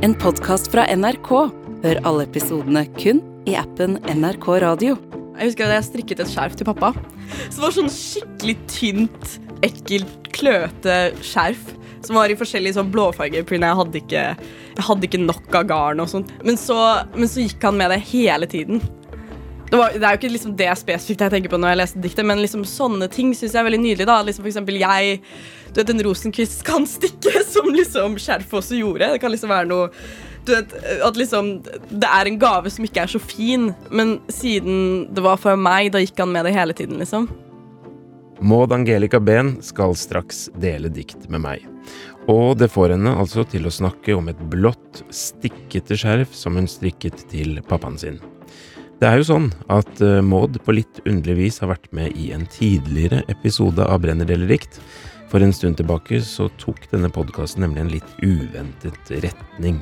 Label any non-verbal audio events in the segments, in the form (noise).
En podkast fra NRK. Hør alle episodene kun i appen NRK Radio. Jeg husker at jeg strikket et skjerf til pappa. Det var sånn skikkelig tynt, ekkelt, kløte skjerf. Som var i forskjellige sånn blåfarger, fordi jeg hadde ikke, jeg hadde ikke nok av garn. og sånt. Men så, men så gikk han med det hele tiden. Det, var, det er jo ikke liksom det spesifikt jeg tenker på når jeg leser diktet, men liksom sånne ting syns jeg er veldig nydelig. da. Liksom for eksempel jeg Du vet, en rosenkvist kan stikke, (laughs) som liksom skjerfet også gjorde. Det kan liksom være noe du vet, at liksom Det er en gave som ikke er så fin, men siden det var for meg, da gikk han med det hele tiden, liksom. Maud Angelica Behn skal straks dele dikt med meg. Og det får henne altså til å snakke om et blått, stikkete skjerf som hun strikket til pappaen sin. Det er jo sånn at uh, Maud på litt underlig vis har vært med i en tidligere episode av Brenner eller rikt. For en stund tilbake så tok denne podkasten nemlig en litt uventet retning.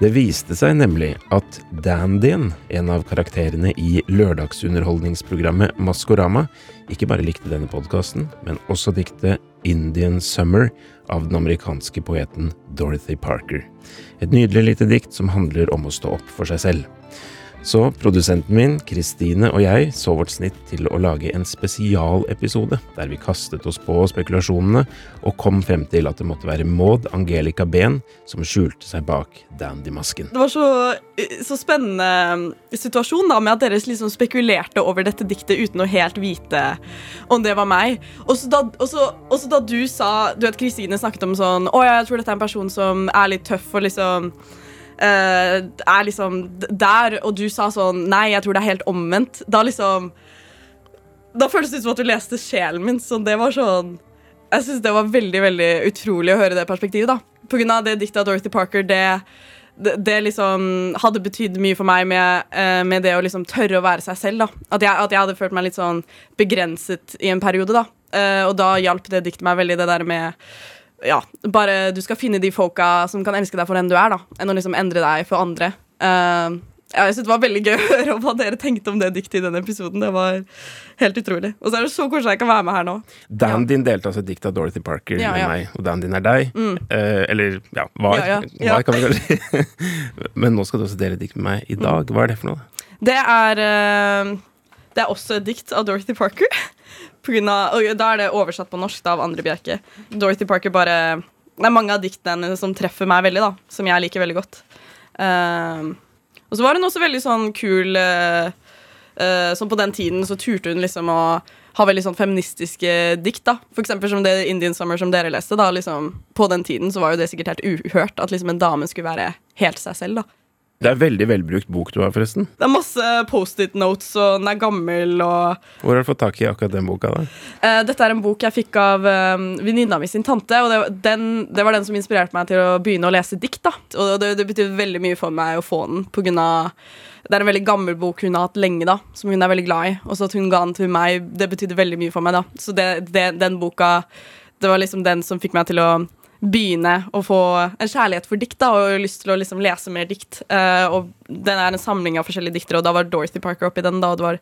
Det viste seg nemlig at Dandyen, en av karakterene i lørdagsunderholdningsprogrammet Maskorama, ikke bare likte denne podkasten, men også diktet Indian Summer av den amerikanske poeten Dorothy Parker. Et nydelig lite dikt som handler om å stå opp for seg selv. Så produsenten min, Kristine og jeg så vårt snitt til å lage en spesialepisode der vi kastet oss på spekulasjonene og kom frem til at det måtte være Maud Angelica Behn som skjulte seg bak Dandy-masken. Det var så, så, spennende situasjon da med at dere liksom spekulerte over dette diktet uten å helt vite om det var meg. Og så da, da du sa Du vet, Kristine snakket om sånn Å, jeg tror dette er en person som er litt tøff og liksom er liksom der, og du sa sånn Nei, jeg tror det er helt omvendt. Da liksom Da føltes det ut som at du leste sjelen min. Så det var sånn Jeg syns det var veldig veldig utrolig å høre det perspektivet. da På grunn av det diktet av Dorothy Parker, det, det, det liksom hadde betydd mye for meg med, uh, med, det å liksom tørre å være seg selv. da At jeg, at jeg hadde følt meg litt sånn begrenset i en periode. da uh, Og da hjalp det diktet meg veldig, det der med ja, bare du skal finne de folka som kan elske deg for den du er, da, enn å liksom endre deg for andre. Uh, jeg synes Det var veldig gøy (laughs) å høre hva dere tenkte om det diktet i denne episoden. Det var helt utrolig. Og så er det så koselig jeg kan være med her nå. Dan din delte altså et dikt av Dorothy Parker ja, med ja. meg, og Dan din er deg. Mm. Uh, eller ja, var. Ja, var kan vi kanskje. (laughs) Men nå skal du også dele dikt med meg i dag. Hva er det for noe? Det er uh, Det er også et dikt av Dorothy Parker. Av, og da er det oversatt på norsk da, av Andre Bjerke. Dorothy Parker bare Det er mange av diktene som treffer meg veldig, da, som jeg liker veldig godt. Uh, og så var hun også veldig sånn kul uh, uh, Som på den tiden så turte hun liksom å ha veldig sånn feministiske dikt. da For eksempel som det Indian Summer som dere leste. da liksom På den tiden så var jo det sikkert helt uhørt at liksom en dame skulle være helt seg selv. da det er veldig velbrukt bok du har, forresten. Det er masse Post-It notes, og den er gammel og Hvor har du fått tak i akkurat den boka, da? Uh, dette er en bok jeg fikk av uh, venninna mi sin tante, og det, den, det, var den som inspirerte meg til å begynne å lese dikt. da Og det, det betyr veldig mye for meg å få den, på grunn av det er en veldig gammel bok hun har hatt lenge, da som hun er veldig glad i. Og så at hun ga den til meg, det betydde veldig mye for meg. da Så det, den boka Det var liksom den som fikk meg til å begynne å få en kjærlighet for dikt da, og lyst til å liksom lese mer dikt. Uh, og Den er en samling av forskjellige diktere, og da var Dorothy Parker oppi den. da, og det var,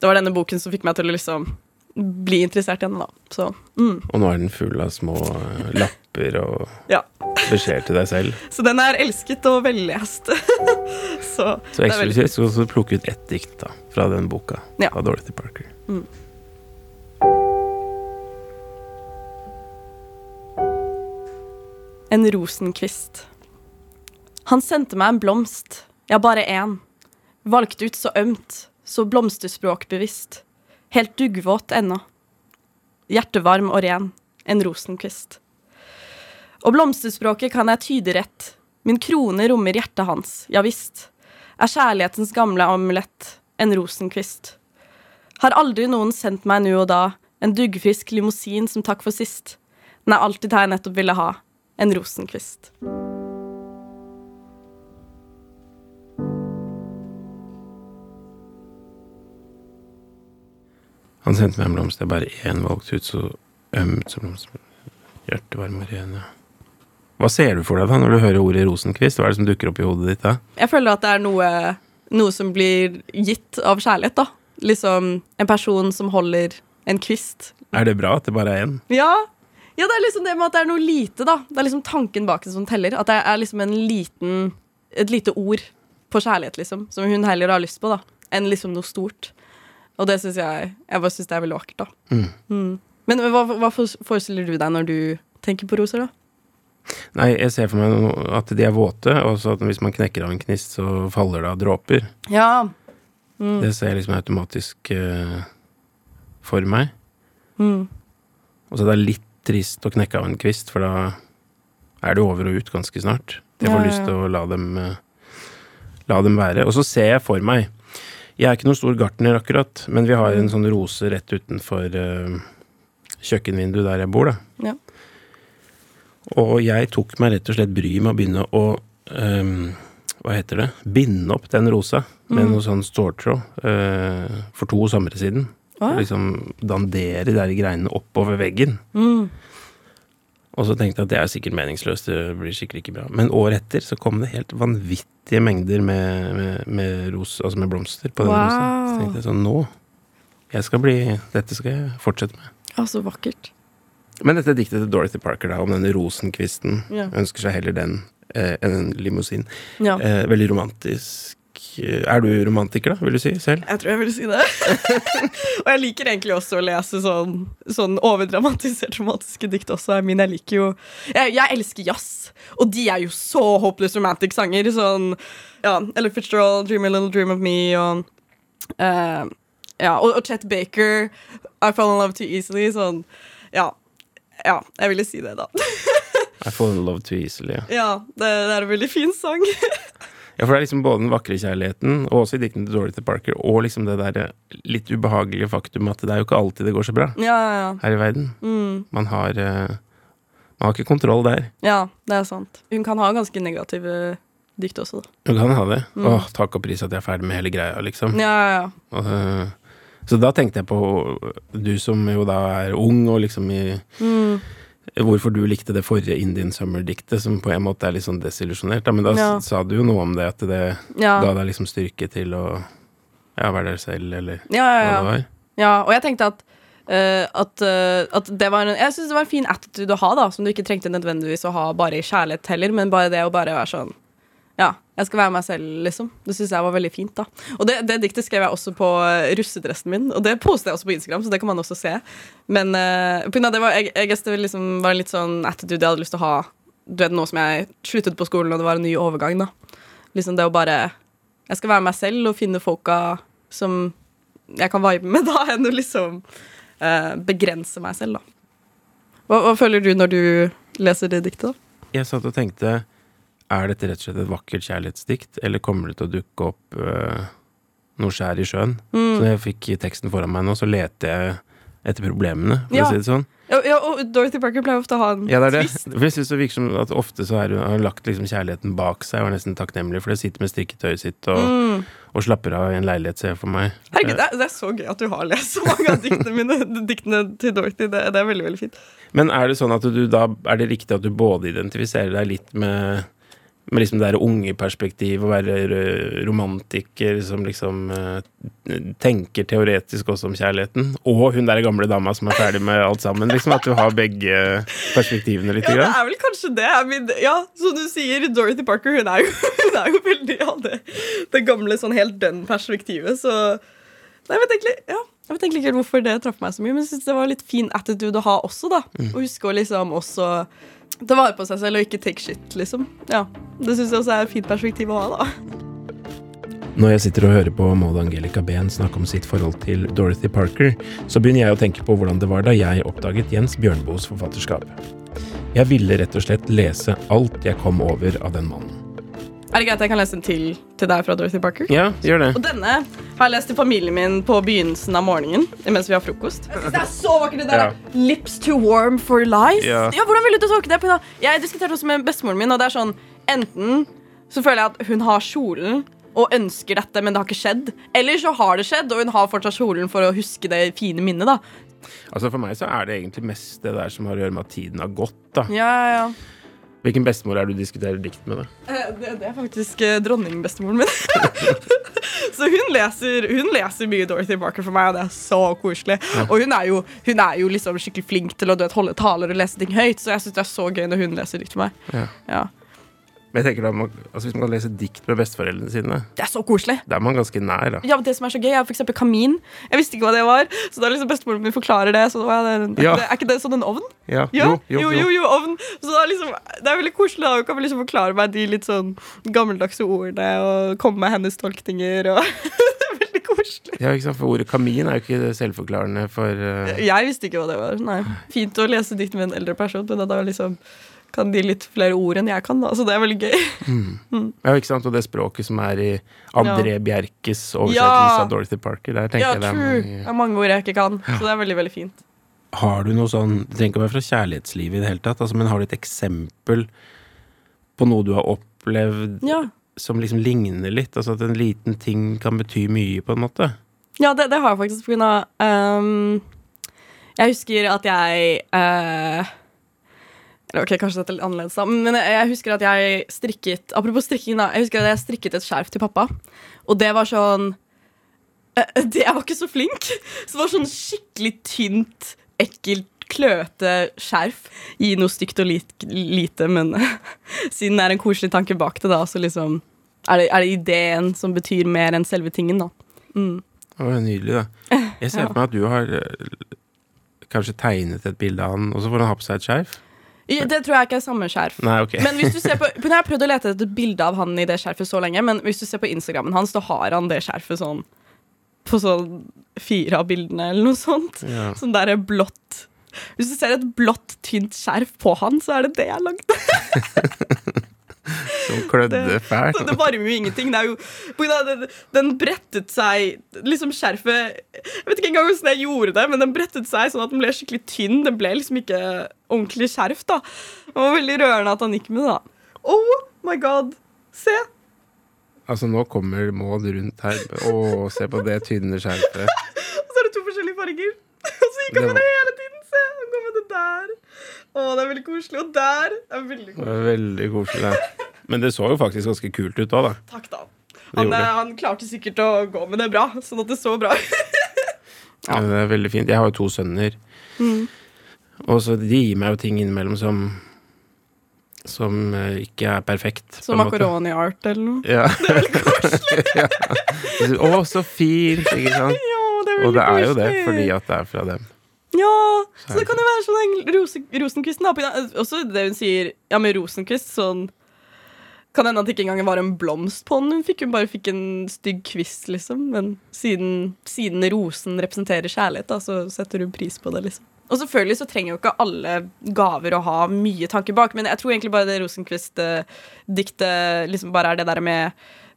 det var, denne boken som fikk meg til å liksom bli interessert igjen. da. Så, mm. Og nå er den full av små uh, lapper og ja. beskjeder til deg selv. (laughs) Så den er elsket og vellest. (laughs) så så eksklusivt skal du plukke ut ett dikt da, fra den boka ja. av Dorothy Parker. Mm. En rosenkvist. Han sendte meg en blomst, ja, bare én, valgt ut så ømt, så blomsterspråkbevisst, helt duggvåt ennå. Hjertevarm og ren, en rosenkvist. Og blomsterspråket kan jeg tyde rett, min krone rommer hjertet hans, ja visst, er kjærlighetens gamle amulett, en rosenkvist. Har aldri noen sendt meg nå og da en duggfrisk limousin som takk for sist, nei, alltid her jeg nettopp ville ha, en rosenkvist. Han sendte meg en blomst. Det er bare én valgt ut, så ømt som blomst. Hjertevarm og ren, ja. Hva ser du for deg da når du hører ordet rosenkvist? Hva er det som dukker opp i hodet ditt da? Jeg føler at det er noe, noe som blir gitt av kjærlighet, da. Liksom en person som holder en kvist. Er det bra at det bare er én? Ja, Ja, det er liksom det med at det er noe lite, da. Det er liksom tanken bak det som teller. At det er liksom en liten Et lite ord på kjærlighet, liksom. Som hun heller har lyst på, da. Enn liksom noe stort. Og det syns jeg Jeg bare syns det er veldig vakkert, da. Mm. Mm. Men hva, hva forestiller du deg når du tenker på roser, da? Nei, jeg ser for meg at de er våte, og så at hvis man knekker av en knist, så faller det av dråper. Ja. Mm. Det ser jeg liksom automatisk uh, for meg. Mm. Og så er det litt trist å knekke av en kvist, for da er det over og ut ganske snart. Jeg får Ja, ja, lyst til å la dem, eh, la dem være. Og så ser jeg for meg Jeg er ikke noen stor gartner akkurat, men vi har Mm. en sånn rose rett utenfor eh, kjøkkenvinduet der jeg bor, da. Ja. Og jeg tok meg rett og slett bryet med å begynne å um, Hva heter det? Binde opp den rosa med Mm. noe sånn ståltråd uh, for to somre siden. Ja. Liksom dandere de greinene oppover veggen. Mm. Og så tenkte jeg at det er sikkert meningsløst, det blir sikkert ikke bra. Men året etter så kom det helt vanvittige mengder med, med, med, ros, altså med blomster på den Wow. rosen. Så tenkte jeg sånn, nå jeg skal bli, Dette skal jeg fortsette med. Ja, så vakkert. Men dette diktet til Dorothy Parker da, om denne rosenkvisten, Ja. ønsker seg heller den eh, enn en limousin. Ja. Eh, veldig romantisk. Er du romantiker, da, vil du si selv? Jeg tror jeg vil si det. (laughs) og jeg liker egentlig også å lese sånn, sånn overdramatisert romantiske dikt også. Jeg, min, jeg liker jo jeg, jeg elsker jazz, og de er jo så hopeless romantic sanger. Sånn ja, Ella Fitzgerald, Dream a Little Dream of Me og uh, Ja, og, og Chet Baker, I Fall in Love Too Easily. Sånn Ja. Ja, jeg ville si det, da. (laughs) I fall in love too easily. Ja. ja, det, det er en veldig fin sang. (laughs) Ja, for det er liksom både den vakre kjærligheten, og også i diktene til Dorothy Parker, og liksom det der litt ubehagelige faktum at det er jo ikke alltid det går så bra ja, ja, her i verden. Mm. Man har, eh, man har ikke kontroll der. Ja, det er sant. Hun kan ha ganske negative dikt også, da. Hun kan ha det. Mm. Åh, takk og pris at jeg er ferdig med hele greia, liksom. Ja, ja, ja. Eh, så da tenkte jeg på du som jo da er ung, og liksom i Mm. Hvorfor du likte det forrige Indian Summer-diktet, som på en måte er litt sånn desillusjonert. Men da Ja. sa du jo noe om det, at det Ja. ga deg liksom styrke til å ja, være der selv, eller Ja, ja, hva det var. ja. Og jeg tenkte at uh, at, uh, at det var en, Jeg synes det var en fin attitude å ha, da som du ikke trengte nødvendigvis å ha bare i kjærlighet heller, men bare det å bare være sånn Ja, jeg skal være meg selv, liksom. Det syns jeg var veldig fint. da Og det, det diktet skrev jeg også på eh, russedressen min, og det postet jeg også på Instagram, så det kan man også se. Men uh, det var, jeg, jeg det liksom var en litt sånn attitude jeg hadde lyst til å ha Du vet, nå som jeg sluttet på skolen, og det var en ny overgang, da. Liksom det å bare Jeg skal være meg selv og finne folka som jeg kan vibe med, (laughs) da, enn å liksom uh, begrense meg selv, da. Hva, hva føler du når du leser det diktet, da? Jeg satt og tenkte Er dette rett og slett et vakkert kjærlighetsdikt, eller kommer det til å dukke opp uh, noe skjær i sjøen? Mm. Så jeg fikk teksten foran meg nå, så leter jeg etter problemene, for Ja. å si det sånn. Ja, ja, og Dorothy Parker pleier ofte å ha en Ja, det er det. twist. For jeg synes det virker som at ofte så har hun lagt liksom kjærligheten bak seg og er nesten takknemlig for det. Sitter med strikketøyet sitt og, Mm. og slapper av i en leilighet, ser jeg for meg. Herregud, det er, det er så gøy at du har lest så mange av diktene mine. (laughs) Diktene til Dorothy. Det, det er veldig veldig fint. Men er det sånn at du da Er det riktig at du både identifiserer deg litt med med liksom det der unge perspektiv, å være r- romantiker som liksom eh, tenker teoretisk også om kjærligheten, og hun der gamle dama som er ferdig med alt sammen. Liksom At du har begge perspektivene litt. Ja, det er vel kanskje det. I ja, som du sier, Dorothy Parker hun er jo, (laughs) hun er jo veldig ja, det, det gamle sånn helt den perspektivet. Så Nei, jeg vet egentlig ja, jeg vet egentlig ikke helt hvorfor det traff meg så mye, men jeg synes det var litt fin attitude å ha også. da Å huske å liksom også ta vare på seg selv og ikke take shit, liksom. Ja, Det syns jeg også er et fint perspektiv å ha, da. Når jeg sitter og hører på Maud Angelica Behn snakke om sitt forhold til Dorothy Parker, så begynner jeg å tenke på hvordan det var da jeg oppdaget Jens Bjørnboes forfatterskap. Jeg ville rett og slett lese alt jeg kom over av den mannen. Er det greit at jeg kan lese en til til deg fra Dorothy Parker? Ja, gjør det. Og denne har jeg lest til familien min på begynnelsen av morgenen mens vi har frokost. Jeg synes det er så vakkert, det der. Ja. Lips too warm for lies. Ja. hvordan vil du tolke det? Pina? Jeg diskuterte også med bestemoren min, og det er sånn Enten så føler jeg at hun har kjolen og ønsker dette, men det har ikke skjedd. Eller så har det skjedd, og hun har fortsatt kjolen for å huske det fine minnet. da Altså For meg så er det egentlig mest det der som har å gjøre med at tiden har gått. da Ja, ja, ja. Hvilken bestemor er du diskuterer dikt med? Eh, Det, det er faktisk eh, dronningbestemoren min. (laughs) Så hun leser, hun leser mye Dorothy Parker for meg, og det er så koselig. Og hun er jo, hun er jo liksom skikkelig flink til å vet, holde taler og lese ting høyt, så jeg syns det er så gøy når hun leser dikt for meg. Ja. Ja. Men jeg tenker da, man- altså Hvis man kan lese dikt med besteforeldrene sine, Det er så koselig. da er man ganske nær. da Ja, men det som er så gøy, er eksempel kamin. Jeg visste ikke hva det var, så da liksom bestemoren min forklarer det. Så da er, det, Ja. er ikke det sånn en ovn? Ja, Ja, jo, jo, jo, jo, ovn. Så da liksom, det er veldig koselig. da Hun kan liksom forklare meg de litt sånn gammeldagse ordene og komme med hennes tolkninger. Og (laughs) det er veldig koselig. Ja, ikke sant? For ordet kamin er jo ikke selvforklarende for uh... Jeg visste ikke hva det var. Nei. Fint å lese dikt med en eldre person, men da liksom kan de litt flere ord enn jeg kan. da Så det er veldig gøy. (laughs) Ja, ikke sant? Og det språket som er i André Bjerkes oversettelse Ja. av Dorothy Parker. Der tenker Ja, jeg det er true. Det mange er mange ord jeg ikke kan, så det er veldig, veldig fint. Har du noe sånn Det trenger ikke å være fra kjærlighetslivet i det hele tatt, altså, men har du et eksempel på noe du har opplevd Ja, som liksom ligner litt? Altså at en liten ting kan bety mye, på en måte? ja det, det har jeg faktisk på grunn av um, Jeg husker at jeg eh, eller Ok, kanskje dette er litt annerledes, da. Men jeg, husker at jeg strikket Apropos strikking, da. Jeg husker at jeg strikket et skjerf til pappa. Og det var sånn eh, det, Jeg var ikke så flink. Så det var sånn skikkelig tynt, ekkelt, kløte skjerf. I noe stygt og lit, lite, men (laughs) siden det er en koselig tanke bak det, da, så liksom er det, er det ideen som betyr mer enn selve tingen, da. Mm. Det var nydelig, da. Jeg ser (laughs) Ja. meg at du har eh, kanskje tegnet et bilde av han, og så får han ha på seg et skjerf? Det tror jeg ikke er samme skjerf. Nei, okay. Men hvis du ser på, Jeg har prøvd å lete etter et bilde av han i det skjerfet så lenge, men hvis du ser på Instagrammen hans, så har han det skjerfet sånn på sånn fire av bildene, eller noe sånt. Ja. Sånn derre blått Hvis du ser et blått, tynt skjerf på han, så er det det jeg lagde. (laughs) (laughs) Som klødde Det- fælt. Det, det varmer jo ingenting. Det er jo, det- den brettet seg Liksom skjerfet Jeg vet ikke engang hvordan jeg gjorde det, men den brettet seg sånn at den ble skikkelig tynn. Den ble liksom ikke ordentlig skjerf, da. Det var veldig rørende at han gikk med det, da. Oh my god. Se. Altså, nå kommer Maud rundt her. Å, se på det tynne skjerfet. (laughs) Og så er det to forskjellige farger. (laughs) Og så gikk han med det hele tiden. Se, han går med det der. Å, det er veldig koselig. Og der er veldig Det koselig. var veldig koselig. Men det så jo faktisk ganske kult ut da. da. Takk, da. Det Han, gjorde eh, han klarte sikkert å gå med det bra, sånn at det så bra ut. (laughs) Ja. Det er veldig fint. Jeg har jo to sønner. Mm. Og så de gir meg jo ting innimellom som Som eh, ikke er perfekt. på Som måte. makaroni-art eller noe. Ja. (laughs) er veldig koselig (laughs) Å, så fint! Ikke sant? Ja, det er veldig Og det er jo det, koselig. fordi at det er fra dem. Ja, Så det kan jo være sånn en Rose, Rosenkvisten. Da. på Også det hun sier Ja, med Rosenkvist sånn Kan hende at det ikke engang var en blomst på den. Hun fikk hun bare fikk en stygg kvist, liksom. Men siden, siden rosen representerer kjærlighet, da, så setter hun pris på det, liksom. Og selvfølgelig så trenger jo ikke alle gaver å ha mye tanker bak, men jeg tror egentlig bare det Rosenkvist-diktet liksom bare er det der med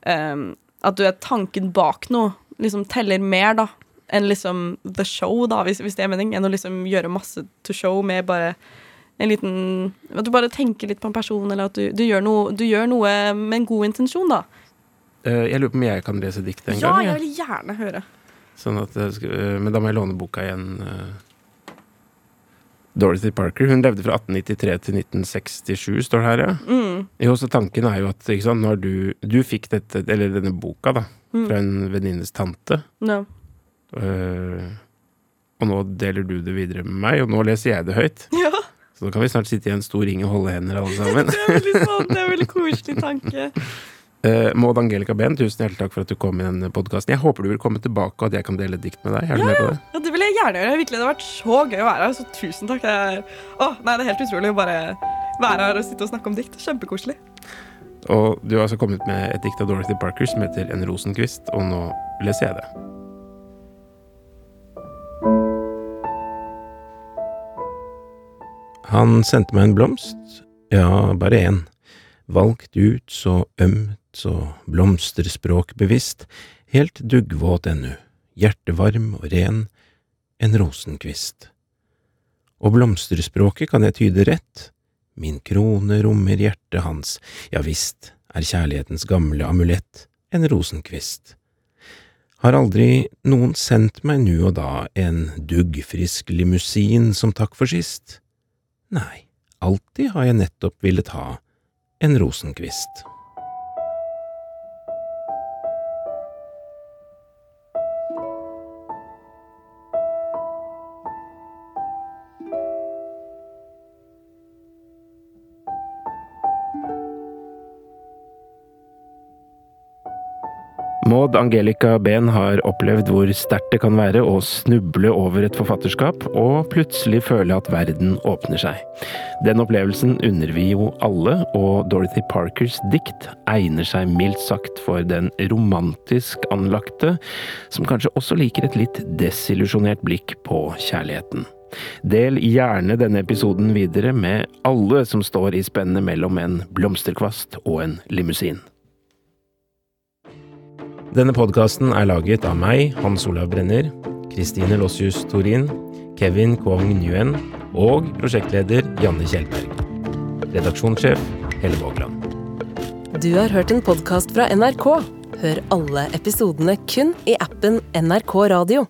um, at du er tanken bak noe, liksom teller mer, da enn liksom the show, da, hvis, hvis det er mening, enn å liksom gjøre masse to show med bare en liten At du bare tenker litt på en person, eller at du, du, gjør, noe, du gjør noe med en god intensjon, da. Eh, Jeg lurer på om jeg kan lese dikt en Ja, gang. jeg jeg. vil gjerne høre. Sånn at, jeg eh, men da må jeg låne boka igjen. eh. Dorothy Parker hun levde fra 1893 til 1967, står det her. ja. Mm. Jo, så tanken er jo at ikke sant, når du, du fikk dette, eller denne boka da, Mm. fra en venninnes tante, Ja. Øh, og nå deler du det videre med meg, og nå leser jeg det høyt. (laughs) ja, Så nå kan vi snart sitte i en stor ring og holde hender alle sammen. (laughs) det er veldig sånn, Det er veldig (laughs) koselig tanke. Uh, Maud Angelica Behn, tusen hjertelig takk for at du kom i denne podkasten. Jeg håper du vil komme tilbake, og at jeg kan dele et dikt med deg. Er du med på det? Ja, Det vil jeg gjerne gjøre. Virkelig, Det har vært så gøy å være her. Så tusen takk. Det Oh, nei, det er helt utrolig å bare være her og sitte og snakke om dikt. Kjempekoselig. Og du har altså kommet med et dikt av Dorothy Parker som heter En rosenkvist, og nå leser jeg det. Han sendte meg en blomst, ja, bare én, valgt ut så ømt, så blomsterspråkbevisst, helt duggvåt ennu, hjertevarm og ren, en rosenkvist. Og blomsterspråket kan jeg tyde rett, min krone rommer hjertet hans, ja visst er kjærlighetens gamle amulett en rosenkvist. Har aldri noen sendt meg nu og da en duggfrisk limousin som takk for sist? Nei, alltid har jeg nettopp villet ha en rosenkvist. Maud Angelica Behn har opplevd hvor sterkt det kan være å snuble over et forfatterskap, og plutselig føle at verden åpner seg. Den opplevelsen unner vi jo alle, og Dorothy Parkers dikt egner seg mildt sagt for den romantisk anlagte, som kanskje også liker et litt desillusjonert blikk på kjærligheten. Del gjerne denne episoden videre med alle som står i spennet mellom en blomsterkvast og en limousin. Denne podkasten er laget av meg, Hans Olav Brenner, Kristine Lossius Torin, Kevin Kwong Nguyen og prosjektleder Janne Kjellberg. Redaksjonssjef Helle Vågland. Du har hørt en podkast fra NRK. Hør alle episodene kun i appen NRK Radio.